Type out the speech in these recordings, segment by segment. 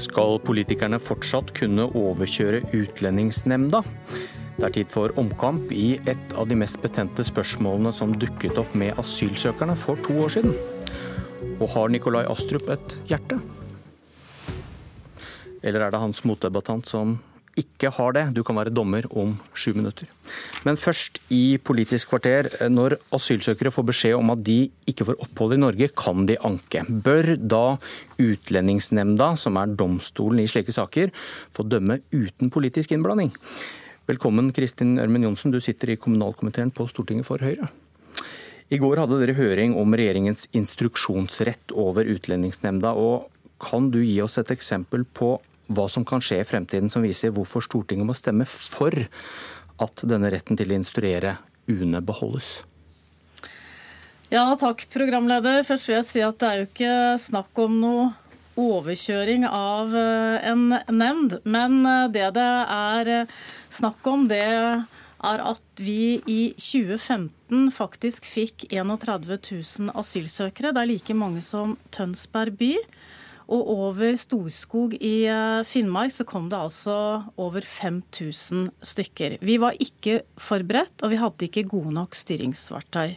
Skal politikerne fortsatt kunne overkjøre Utlendingsnemnda? Det er tid for omkamp i et av de mest betente spørsmålene som dukket opp med asylsøkerne for to år siden. Og har Nikolai Astrup et hjerte? Eller er det hans motdebattant som ikke har det. Du kan være dommer om sju minutter. Men først i Politisk kvarter. Når asylsøkere får beskjed om at de ikke får opphold i Norge, kan de anke. Bør da Utlendingsnemnda, som er domstolen i slike saker, få dømme uten politisk innblanding? Velkommen Kristin Ørmen Johnsen, du sitter i kommunalkomiteen på Stortinget for Høyre. I går hadde dere høring om regjeringens instruksjonsrett over Utlendingsnemnda. og Kan du gi oss et eksempel på hva som kan skje i fremtiden som viser hvorfor Stortinget må stemme for at denne retten til å instruere UNE beholdes. Ja, takk, programleder. Først vil jeg si at det er jo ikke snakk om noe overkjøring av eh, en nemnd. Men eh, det det er eh, snakk om, det er at vi i 2015 faktisk fikk 31 000 asylsøkere. Det er like mange som Tønsberg by. Og over Storskog i eh, Finnmark så kom det altså over 5000 stykker. Vi var ikke forberedt, og vi hadde ikke gode nok styringsverktøy.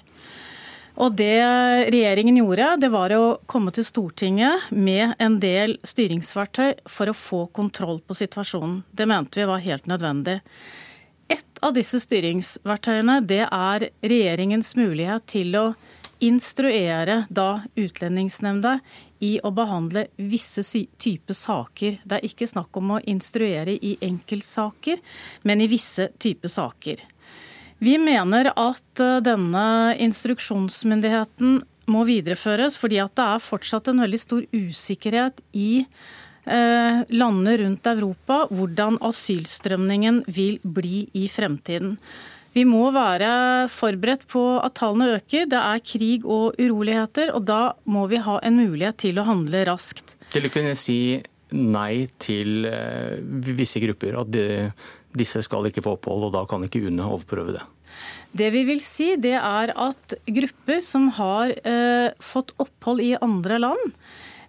Og det regjeringen gjorde, det var å komme til Stortinget med en del styringsverktøy for å få kontroll på situasjonen. Det mente vi var helt nødvendig. Et av disse styringsverktøyene det er regjeringens mulighet til å instruere da Utlendingsnemnda i å behandle visse typer saker. Det er ikke snakk om å instruere i enkeltsaker, men i visse typer saker. Vi mener at eh, denne instruksjonsmyndigheten må videreføres, fordi at det er fortsatt en veldig stor usikkerhet i eh, landene rundt Europa hvordan asylstrømningen vil bli i fremtiden. Vi må være forberedt på at tallene øker. Det er krig og uroligheter, og da må vi ha en mulighet til å handle raskt. Til å kunne si nei til eh, visse grupper, at de, disse skal ikke få opphold, og da kan ikke UNE overprøve det? Det vi vil si, det er at grupper som har eh, fått opphold i andre land,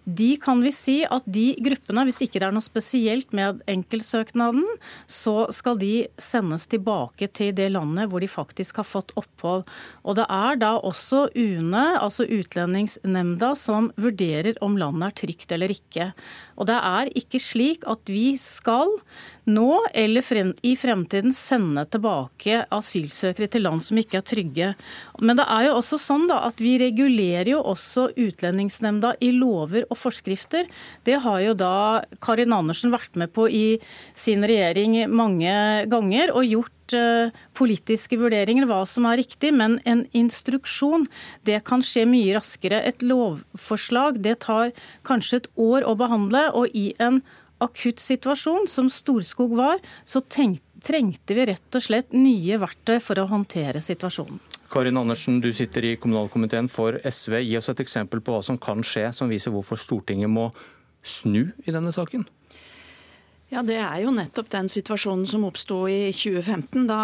de kan vi si at de gruppene, hvis ikke det er noe spesielt med enkeltsøknaden, så skal de sendes tilbake til det landet hvor de faktisk har fått opphold. Og det er da også UNE, altså Utlendingsnemnda, som vurderer om landet er trygt eller ikke. Og det er ikke slik at vi skal nå eller frem, i fremtiden sende tilbake asylsøkere til land som ikke er trygge. Men det er jo også sånn da at vi regulerer jo også Utlendingsnemnda i lover og forskrifter. Det har jo da Karin Andersen vært med på i sin regjering mange ganger og gjort eh, politiske vurderinger hva som er riktig, men en instruksjon det kan skje mye raskere. Et lovforslag det tar kanskje et år å behandle, og i en akutt situasjon, som Storskog var, så tenkte trengte vi rett og slett nye verktøy for å håndtere situasjonen. Karin Andersen, du sitter i kommunalkomiteen for SV. Gi oss et eksempel på hva som kan skje, som viser hvorfor Stortinget må snu i denne saken. Ja, Det er jo nettopp den situasjonen som oppsto i 2015. Da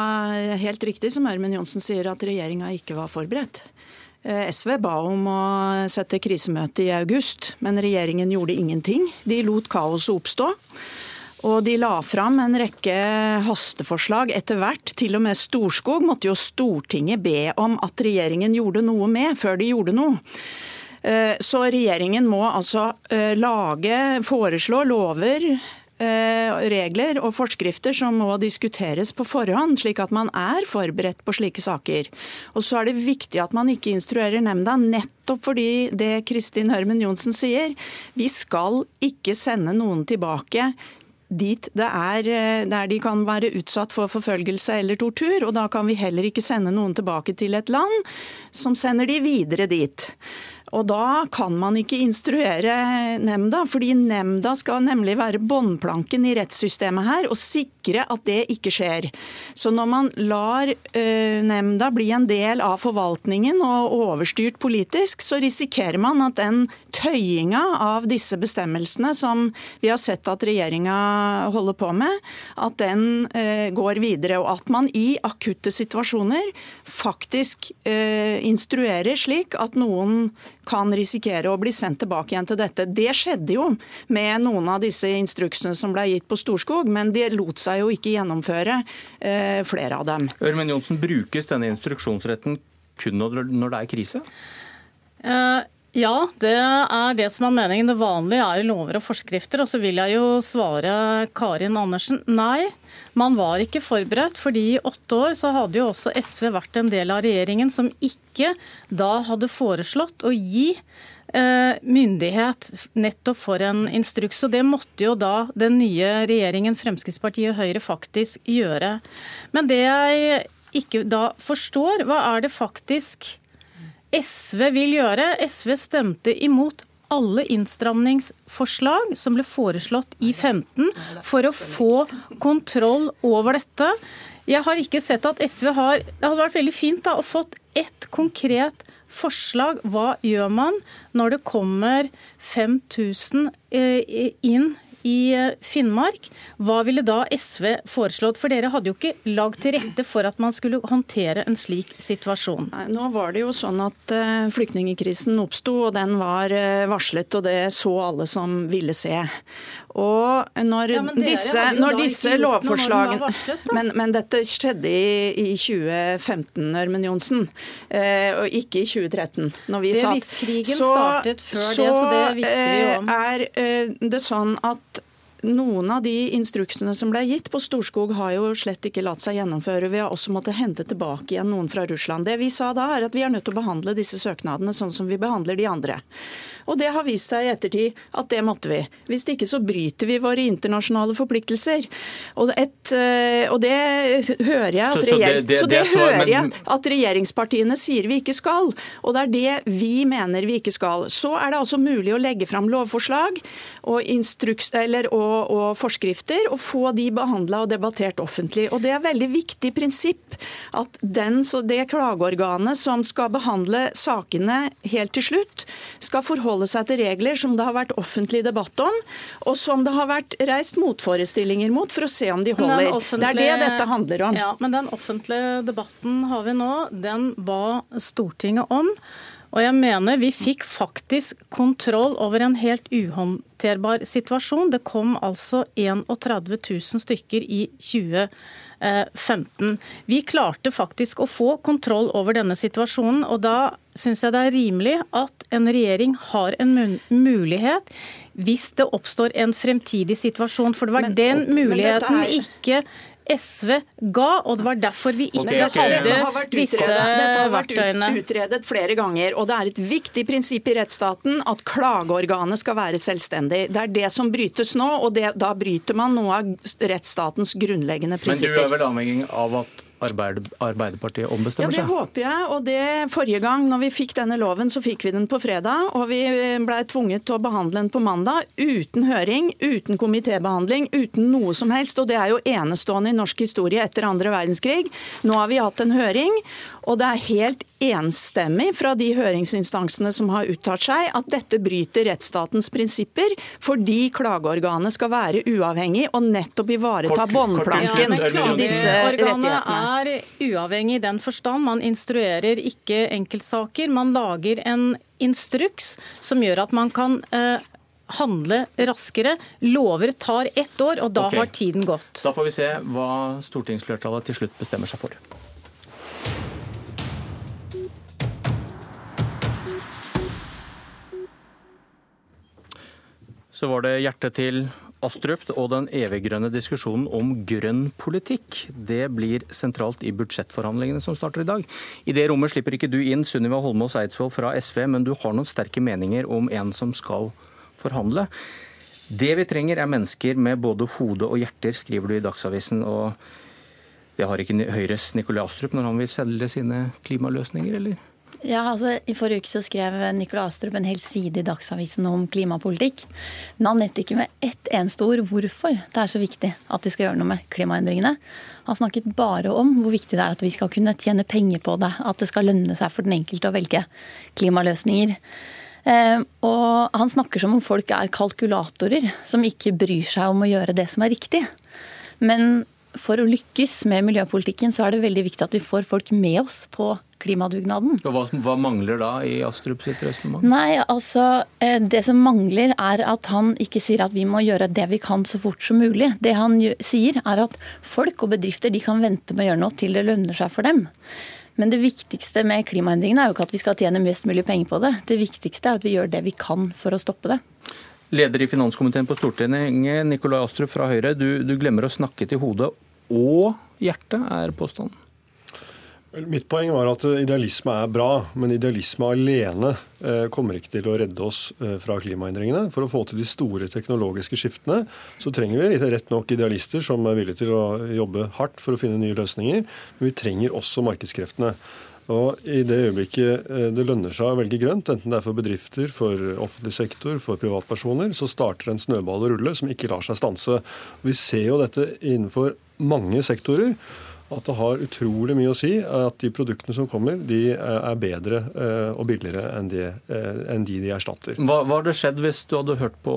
helt riktig som Ørmen Johnsen sier, at regjeringa ikke var forberedt. Eh, SV ba om å sette krisemøte i august, men regjeringen gjorde ingenting. De lot kaoset oppstå. Og de la fram en rekke hasteforslag etter hvert. Til og med Storskog måtte jo Stortinget be om at regjeringen gjorde noe med, før de gjorde noe. Eh, så regjeringen må altså eh, lage, foreslå lover, regler og forskrifter som må diskuteres på forhånd, slik at man er forberedt på slike saker. Og så er det viktig at man ikke instruerer nemnda, nettopp fordi det Kristin Hørmen Johnsen sier. Vi skal ikke sende noen tilbake dit det er, eh, der de kan være utsatt for forfølgelse eller tortur. Og da kan vi heller ikke sende noen tilbake til et land som sender de videre dit. Og da kan man ikke instruere nemnda, fordi nemnda skal nemlig være båndplanken i rettssystemet her og sikre at det ikke skjer. Så når man lar uh, nemnda bli en del av forvaltningen og overstyrt politisk, så risikerer man at den tøyinga av disse bestemmelsene som vi har sett at regjeringa holder på med, at den uh, går videre. Og at man i akutte situasjoner faktisk uh, instruerer slik at noen kan risikere å bli sendt tilbake igjen til dette. Det skjedde jo med noen av disse instruksene som ble gitt på Storskog, men det lot seg jo ikke gjennomføre eh, flere av dem. Ørmen Johnsen, brukes denne instruksjonsretten kun når det er krise? Uh, ja, det er det som er meningen. Det vanlige er jo lover og forskrifter. Og så vil jeg jo svare Karin Andersen nei. Man var ikke forberedt, fordi i åtte år så hadde jo også SV vært en del av regjeringen som ikke da hadde foreslått å gi eh, myndighet nettopp for en instruks. Og det måtte jo da den nye regjeringen, Fremskrittspartiet og Høyre, faktisk gjøre. Men det jeg ikke da forstår, hva er det faktisk SV vil gjøre. SV stemte imot alle innstramningsforslag som ble foreslått i 15 for å få kontroll over dette. Jeg har ikke sett at SV har Det hadde vært veldig fint da, å fått ett konkret forslag. Hva gjør man når det kommer 5000 eh, inn i eh, Finnmark. Hva ville da SV foreslått? For dere hadde jo ikke lagd til rette for at man skulle håndtere en slik situasjon. Nei, nå var det jo sånn at uh, flyktningkrisen oppsto, og den var uh, varslet, og det så alle som ville se. Og når ja, disse, når disse lovforslagene men, men, dette skjedde i, i 2015, Ørmen Johnsen, eh, og ikke i 2013, når vi det satt. Krigen så, startet før så, det, så det visste vi jo om. er det sånn at noen av de instruksene som ble gitt på Storskog, har jo slett ikke latt seg gjennomføre. Vi har også måttet hente tilbake igjen noen fra Russland. Det vi sa da, er at vi er nødt til å behandle disse søknadene sånn som vi behandler de andre. Og det har vist seg i ettertid at det måtte vi. Hvis ikke så bryter vi våre internasjonale forpliktelser. Og, et, eh, og det hører jeg at, regjer... så det, hører jeg at regjeringspartiene sier vi ikke skal. Og det er det vi mener vi ikke skal. Så er det altså mulig å legge fram lovforslag og, instruks, eller, og og, forskrifter, og få de behandla og debattert offentlig. Og Det er veldig viktig prinsipp at den, det klageorganet som skal behandle sakene helt til slutt, skal forholde seg til regler som det har vært offentlig debatt om, og som det har vært reist motforestillinger mot for å se om de holder. Det er det dette handler om. Ja, Men den offentlige debatten har vi nå. Den ba Stortinget om. Og jeg mener vi fikk faktisk kontroll over en helt uhåndterbar situasjon. Det kom altså 31 000 stykker i 2015. Vi klarte faktisk å få kontroll over denne situasjonen, og da syns jeg det er rimelig at en regjering har en mulighet hvis det oppstår en fremtidig situasjon. For det var men, den muligheten er... ikke SV ga, og det var derfor vi ikke okay, okay. hadde disse verktøyene. Dette har vært utredet flere ganger, og det er et viktig prinsipp i rettsstaten at klageorganet skal være selvstendig. Det er det som brytes nå, og det, da bryter man noe av rettsstatens grunnleggende prinsipper. Men du er vel avhengig av at Arbeiderpartiet ombestemmer seg? Ja, Det håper jeg. og det Forrige gang når vi fikk denne loven, så fikk vi den på fredag. Og vi ble tvunget til å behandle den på mandag uten høring, uten komitébehandling, uten noe som helst. Og det er jo enestående i norsk historie etter andre verdenskrig. Nå har vi hatt en høring, og det er helt enstemmig fra de høringsinstansene som har uttalt seg, at dette bryter rettsstatens prinsipper, fordi klageorganet skal være uavhengig og nettopp ivareta båndplanken ja, i disse rettighetene. Er uavhengig i den forstand. Man instruerer ikke enkeltsaker. Man lager en instruks som gjør at man kan eh, handle raskere. Lover tar ett år, og da okay. har tiden gått. Da får vi se hva stortingsflertallet til slutt bestemmer seg for. så var det hjertet til Astrup og den eviggrønne diskusjonen om grønn politikk. Det blir sentralt i budsjettforhandlingene som starter i dag. I det rommet slipper ikke du inn, Sunniva Holmås Eidsvoll fra SV, men du har noen sterke meninger om en som skal forhandle. Det vi trenger er mennesker med både hode og hjerter, skriver du i Dagsavisen. og det har ikke Høyres Nikolai Astrup når han vil selge sine klimaløsninger, eller? Ja, altså I forrige uke så skrev Nikolai Astrup en hel side i Dagsavisen om klimapolitikk. Men han nevnte ikke med ett eneste ord hvorfor det er så viktig at vi skal gjøre noe med klimaendringene. Han snakket bare om hvor viktig det er at vi skal kunne tjene penger på det. At det skal lønne seg for den enkelte å velge klimaløsninger. Eh, og han snakker som om folk er kalkulatorer som ikke bryr seg om å gjøre det som er riktig. Men for å lykkes med miljøpolitikken, så er det veldig viktig at vi får folk med oss på klimadugnaden. Og hva, hva mangler da i Astrup sitt resonnement? Nei, altså eh, Det som mangler, er at han ikke sier at vi må gjøre det vi kan så fort som mulig. Det han sier, er at folk og bedrifter de kan vente med å gjøre noe til det lønner seg for dem. Men det viktigste med klimaendringene er jo ikke at vi skal tjene mest mulig penger på det. Det viktigste er at vi gjør det vi kan for å stoppe det. Leder i finanskomiteen på Stortinget, Nikolai Astrup fra Høyre. Du, du glemmer å snakke til hodet og hjertet, er påstanden. Mitt poeng var at idealisme er bra, men idealisme alene eh, kommer ikke til å redde oss eh, fra klimaendringene. For å få til de store teknologiske skiftene så trenger vi rett nok idealister som er villige til å jobbe hardt for å finne nye løsninger, men vi trenger også markedskreftene. Og I det øyeblikket eh, det lønner seg å velge grønt, enten det er for bedrifter, for offentlig sektor, for privatpersoner, så starter en snøball å rulle som ikke lar seg stanse. Vi ser jo dette innenfor mange sektorer at det har utrolig mye å si at de produktene som kommer, de er bedre eh, og billigere enn de, eh, enn de, de erstatter. Hva, hva hadde skjedd hvis du hadde hørt på,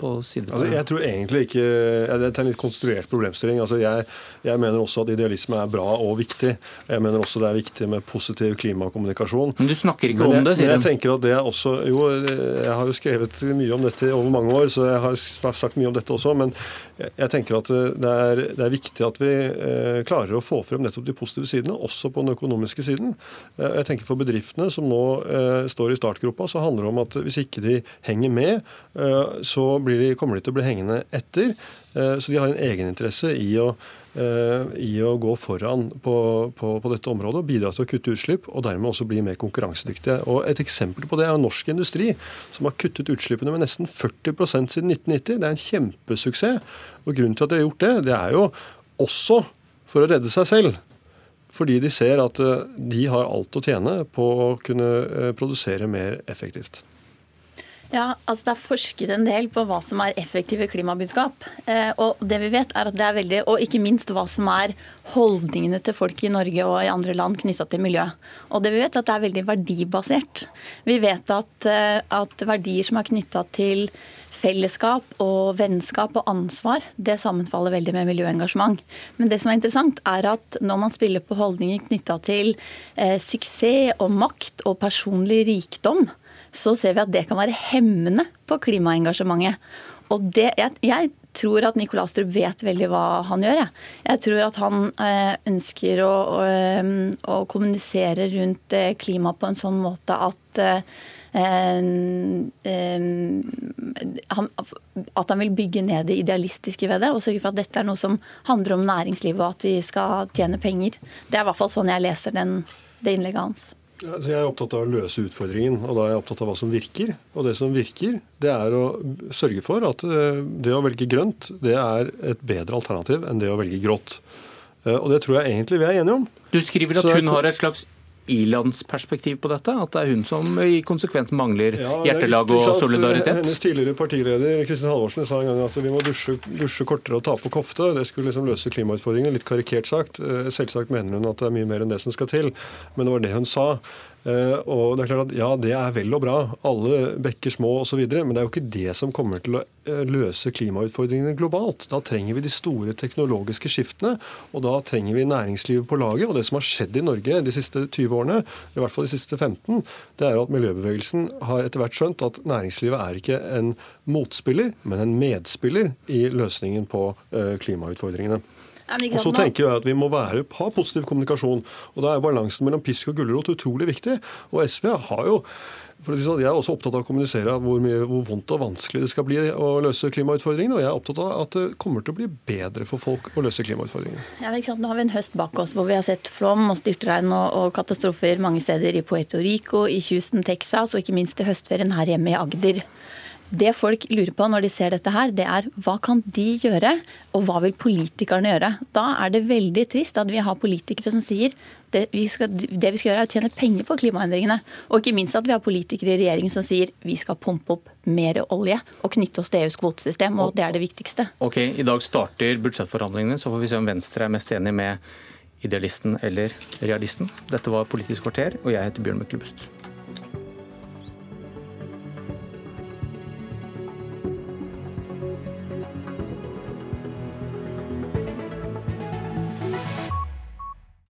på siden? Altså, jeg tror egentlig ikke Det er en litt konstruert problemstilling. Altså, jeg, jeg, mener også at idealisme er bra og viktig. Jeg mener også det er viktig med positiv klimakommunikasjon. Men du snakker ikke men om det, sier du? Jeg tenker at det er også Jo, jeg har jo skrevet mye om dette over mange år, så jeg har sagt mye om dette også. men jeg tenker at det er, det er viktig at vi eh, klarer å få frem nettopp de positive sidene, også på den økonomiske siden. Eh, jeg tenker For bedriftene som nå eh, står i startgropa, så handler det om at hvis ikke de henger med, så de, kommer de til å bli hengende etter. Så de har en egeninteresse i å Eh, i å gå foran på, på, på, dette området og bidra til å kutte utslipp, og dermed også bli mer konkurransedyktige. Og Et eksempel på det er norsk industri, som har kuttet utslippene med nesten 40% siden 1990. Det er en kjempesuksess. Og Grunnen til at de har gjort det, det er jo også for å redde seg selv. Fordi de ser at eh, de har alt å tjene på å kunne eh, produsere mer effektivt. Ja, altså Det er forsket en del på hva som er effektive klimabudskap. Eh, og det vi vet er at det er veldig, og ikke minst hva som er holdningene til folk i Norge og i andre land knytta til miljø. Og det vi vet er at det er veldig verdibasert. Vi vet at, at verdier som er knytta til fellesskap og vennskap og ansvar, det sammenfaller veldig med miljøengasjement. Men det som er interessant, er at når man spiller på holdninger knytta til eh, suksess og makt og personlig rikdom, så ser vi at det kan være hemmende på klimaengasjementet. Og det, jeg, jeg, tror at Nikolai Astrup vet veldig hva han gjør. Jeg, jeg tror at han eh, ønsker å, å, eh, å, kommunisere rundt eh, klima på en sånn måte at eh, at han vil bygge ned det idealistiske ved det, og sørge for at dette er noe som handler om næringslivet og at vi skal tjene penger. Det er i hvert fall sånn jeg leser den, det innlegget hans. Altså, jeg er opptatt av å løse utfordringen, og da er jeg opptatt av hva som virker. Og det som virker, det er å sørge for at eh, det å velge grønt, det er et bedre alternativ enn det å velge grått. Eh, og det tror jeg egentlig vi er enige om. Du skriver at hun har et slags i-landsperspektiv på dette? At det er hun som i konsekvens mangler ja, hjertelag og solidaritet? Hennes tidligere partileder Kristin Halvorsen sa en gang at vi må dusje, dusje kortere og ta på kofte. Det skulle liksom løse klimautfordringene. Litt karikert sagt. Eh, selvsagt mener hun at det er mye mer enn det som skal til, men det var det hun sa. Eh, og det er klart at Ja, det er vel og bra, alle bekker små osv., men det er jo ikke det som kommer til å eh, løse klimautfordringene globalt. Da trenger vi de store teknologiske skiftene, og da trenger vi næringslivet på laget. Og det som har skjedd i Norge de siste 20 årene, i hvert fall de siste 15, det er at miljøbevegelsen har etter hvert skjønt at næringslivet er ikke en motspiller, men en medspiller i løsningen på eh, klimautfordringene. Og så tenker jeg at Vi må være, ha positiv kommunikasjon. og Da er balansen mellom pisk og gulrot utrolig viktig. Og SV har jo for sånn, Jeg er også opptatt av å kommunisere hvor, mye, hvor vondt og vanskelig det skal bli å løse klimautfordringene. Og jeg er opptatt av at det kommer til å bli bedre for folk å løse klimautfordringene. Ja, Nå har vi en høst bak oss hvor vi har sett flom og styrtregn og, og katastrofer mange steder i Puerto Rico, i Houston, Texas og ikke minst i høstferien her hjemme i Agder. Det folk lurer på når de ser dette her, det er hva kan de gjøre, og hva vil politikerne gjøre? Da er det veldig trist at vi har politikere som sier det vi skal, det vi skal gjøre er å tjene penger på klimaendringene. Og ikke minst at vi har politikere i regjeringen som sier vi skal pumpe opp mer olje og knytte oss til EUs kvotesystem, og det er det viktigste. Ok, I dag starter budsjettforhandlingene, så får vi se om Venstre er mest enig med idealisten eller realisten. Dette var Politisk kvarter, og jeg heter Bjørn Myklebust.